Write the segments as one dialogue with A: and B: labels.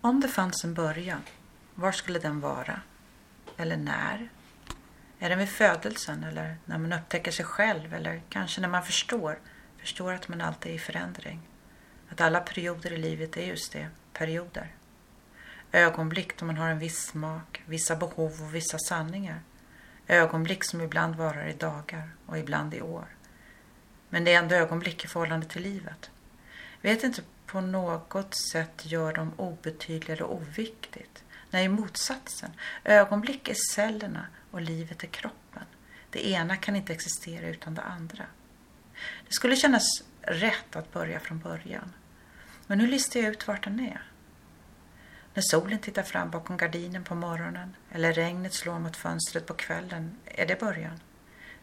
A: Om det fanns en början, var skulle den vara? Eller när? Är den vid födelsen eller när man upptäcker sig själv eller kanske när man förstår, förstår att man alltid är i förändring? Att alla perioder i livet är just det, perioder. Ögonblick då man har en viss smak, vissa behov och vissa sanningar. Ögonblick som ibland varar i dagar och ibland i år. Men det är ändå ögonblick i förhållande till livet. Vet inte på något sätt gör dem obetydliga eller oviktigt. Nej, motsatsen. Ögonblick är cellerna och livet är kroppen. Det ena kan inte existera utan det andra. Det skulle kännas rätt att börja från början. Men nu listar jag ut vart den är. När solen tittar fram bakom gardinen på morgonen eller regnet slår mot fönstret på kvällen är det början.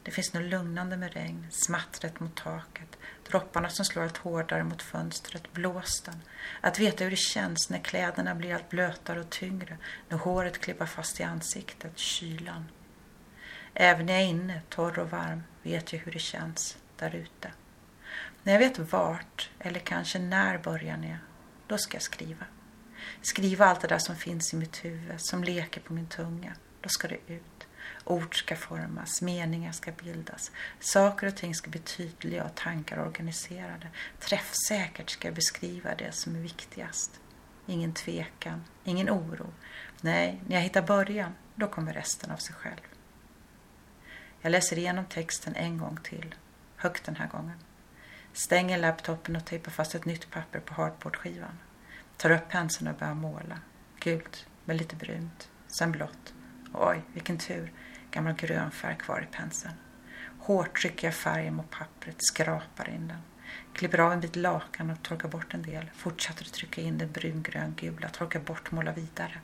A: Det finns något lugnande med regn, smattret mot taket, dropparna som slår allt hårdare mot fönstret, blåsten. Att veta hur det känns när kläderna blir allt blötare och tyngre, när håret klibbar fast i ansiktet, kylan. Även när jag är inne, torr och varm, vet jag hur det känns där ute. När jag vet vart, eller kanske när början är, då ska jag skriva. Skriva allt det där som finns i mitt huvud, som leker på min tunga. Då ska det ut. Ord ska formas, meningar ska bildas. Saker och ting ska bli tydliga och tankar organiserade. Träffsäkert ska jag beskriva det som är viktigast. Ingen tvekan, ingen oro. Nej, när jag hittar början, då kommer resten av sig själv. Jag läser igenom texten en gång till, högt den här gången. Stänger laptopen och tejpar fast ett nytt papper på hardboardskivan. Tar upp penseln och börjar måla. Gult med lite brunt, sen blått. Oj, vilken tur. Gammal grön färg kvar i penseln. Hårt trycker jag färgen mot pappret, skrapar in den. Klipper av en bit lakan och torkar bort en del. Fortsätter att trycka in den brungrön-gula, torkar bort, måla vidare.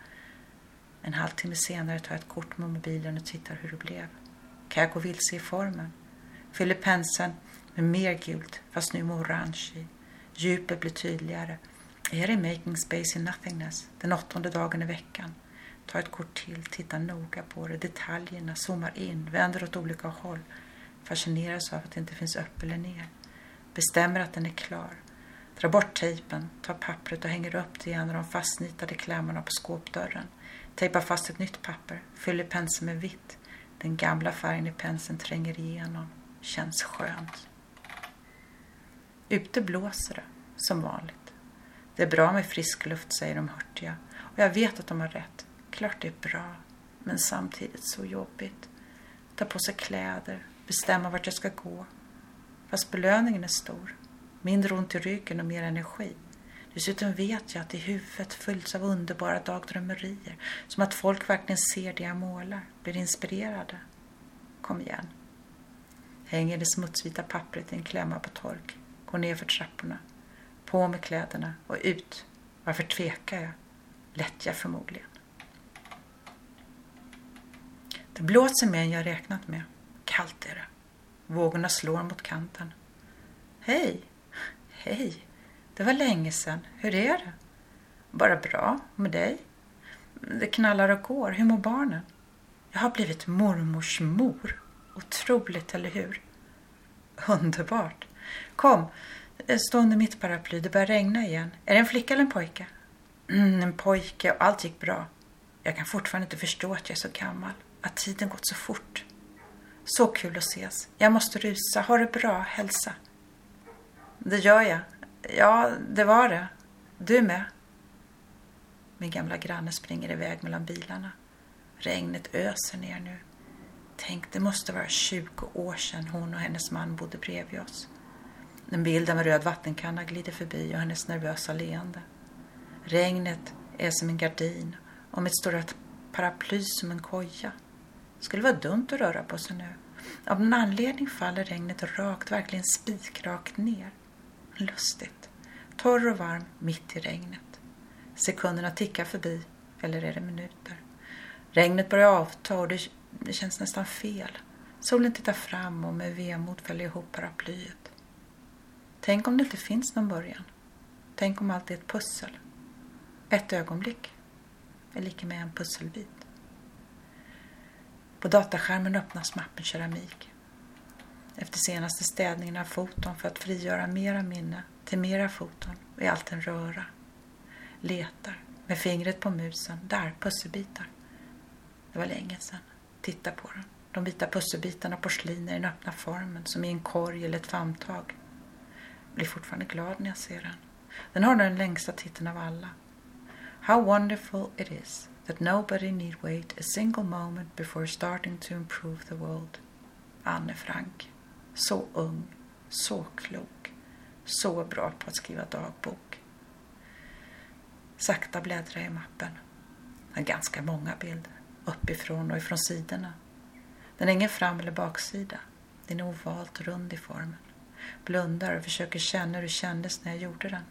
A: En halvtimme senare tar jag ett kort med mobilen och tittar hur det blev. Kan jag gå vilse i formen? Fyller penseln med mer gult, fast nu med orange i. Djupet blir tydligare. Är det Making Space in Nothingness, den åttonde dagen i veckan? Tar ett kort till, tittar noga på det, detaljerna, zoomar in, vänder åt olika håll. Fascineras av att det inte finns upp eller ner. Bestämmer att den är klar. Drar bort tejpen, tar pappret och hänger upp det i en av de fastnitade klämmorna på skåpdörren. Tejpar fast ett nytt papper, fyller penseln med vitt. Den gamla färgen i penseln tränger igenom. Känns skönt. Ute blåser det, som vanligt. Det är bra med frisk luft, säger de hurtiga. Och jag vet att de har rätt. Klart det är bra, men samtidigt så jobbigt. Ta på sig kläder, bestämma vart jag ska gå. Fast belöningen är stor. Mindre ont i ryggen och mer energi. Dessutom vet jag att i huvudet fylls av underbara dagdrömmerier. Som att folk verkligen ser det jag målar, blir inspirerade. Kom igen. Hänger det smutsvita pappret i en klämma på tork. Går ner för trapporna. På med kläderna och ut. Varför tvekar jag? Lättja förmodligen. Det blåser mer än jag räknat med. Kallt är det. Vågorna slår mot kanten. Hej! Hej! Det var länge sedan. Hur är det? Bara bra. Med dig? Det knallar och går. Hur mår barnen? Jag har blivit mormors mor. Otroligt, eller hur? Underbart. Kom, stå under mitt paraply. Det börjar regna igen. Är det en flicka eller en pojke? Mm, en pojke och allt gick bra. Jag kan fortfarande inte förstå att jag är så gammal. Att tiden gått så fort. Så kul att ses. Jag måste rusa. Ha det bra. Hälsa. Det gör jag. Ja, det var det. Du med. Min gamla granne springer iväg mellan bilarna. Regnet öser ner nu. Tänk, det måste vara 20 år sedan hon och hennes man bodde bredvid oss. En bild av en röd vattenkanna glider förbi och hennes nervösa leende. Regnet är som en gardin och mitt stora paraply som en koja. Det Skulle vara dumt att röra på sig nu. Av någon anledning faller regnet rakt, verkligen spikrakt ner. Lustigt. Torr och varm mitt i regnet. Sekunderna tickar förbi, eller är det minuter? Regnet börjar avta och det, det känns nästan fel. Solen tittar fram och med vemod fäller ihop paraplyet. Tänk om det inte finns någon början. Tänk om allt är ett pussel. Ett ögonblick är lika med en pusselbit. På dataskärmen öppnas mappen keramik. Efter senaste städningen av foton för att frigöra mera minne till mera foton är allt en röra. Letar, Med fingret på musen. Där, pusselbitar. Det var länge sedan. Titta på den. De vita pusselbitarna och porslin i den öppna formen som i en korg eller ett famntag. Jag blir fortfarande glad när jag ser den. Den har den längsta titeln av alla. How wonderful it is that nobody need wait a single moment before starting to improve the world. Anne Frank. Så ung, så klok, så bra på att skriva dagbok. Sakta bläddrar jag i mappen. Den har ganska många bilder, uppifrån och ifrån sidorna. Den har ingen fram eller baksida. Den är ovalt rund i formen. Blundar och försöker känna hur det kändes när jag gjorde den.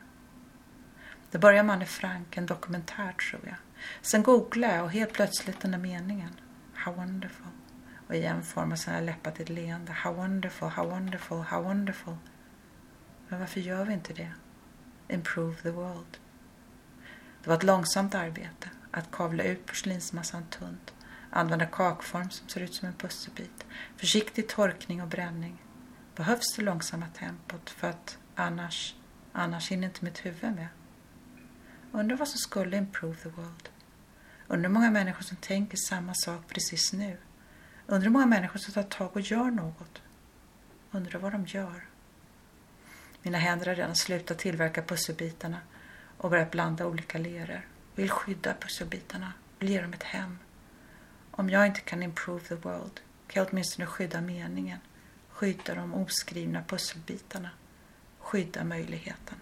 A: Det börjar med Anne Frank, en dokumentär tror jag. Sen googlade jag och helt plötsligt den där meningen. How wonderful. Och igen formar sina läppar till ett leende. How wonderful, how wonderful, how wonderful. Men varför gör vi inte det? Improve the world. Det var ett långsamt arbete att kavla ut porslinsmassan tunt, använda kakform som ser ut som en pusselbit, försiktig torkning och bränning. Behövs det långsamma tempot för att annars, annars hinner inte mitt huvud med. Undrar vad som skulle improve the world. Undrar hur många människor som tänker samma sak precis nu. Undrar hur många människor som tar tag och gör något. Undrar vad de gör. Mina händer har redan slutat tillverka pusselbitarna och börjat blanda olika leror. Vill skydda pusselbitarna, vill ge dem ett hem. Om jag inte kan improve the world kan jag åtminstone skydda meningen, skydda de oskrivna pusselbitarna, skydda möjligheten.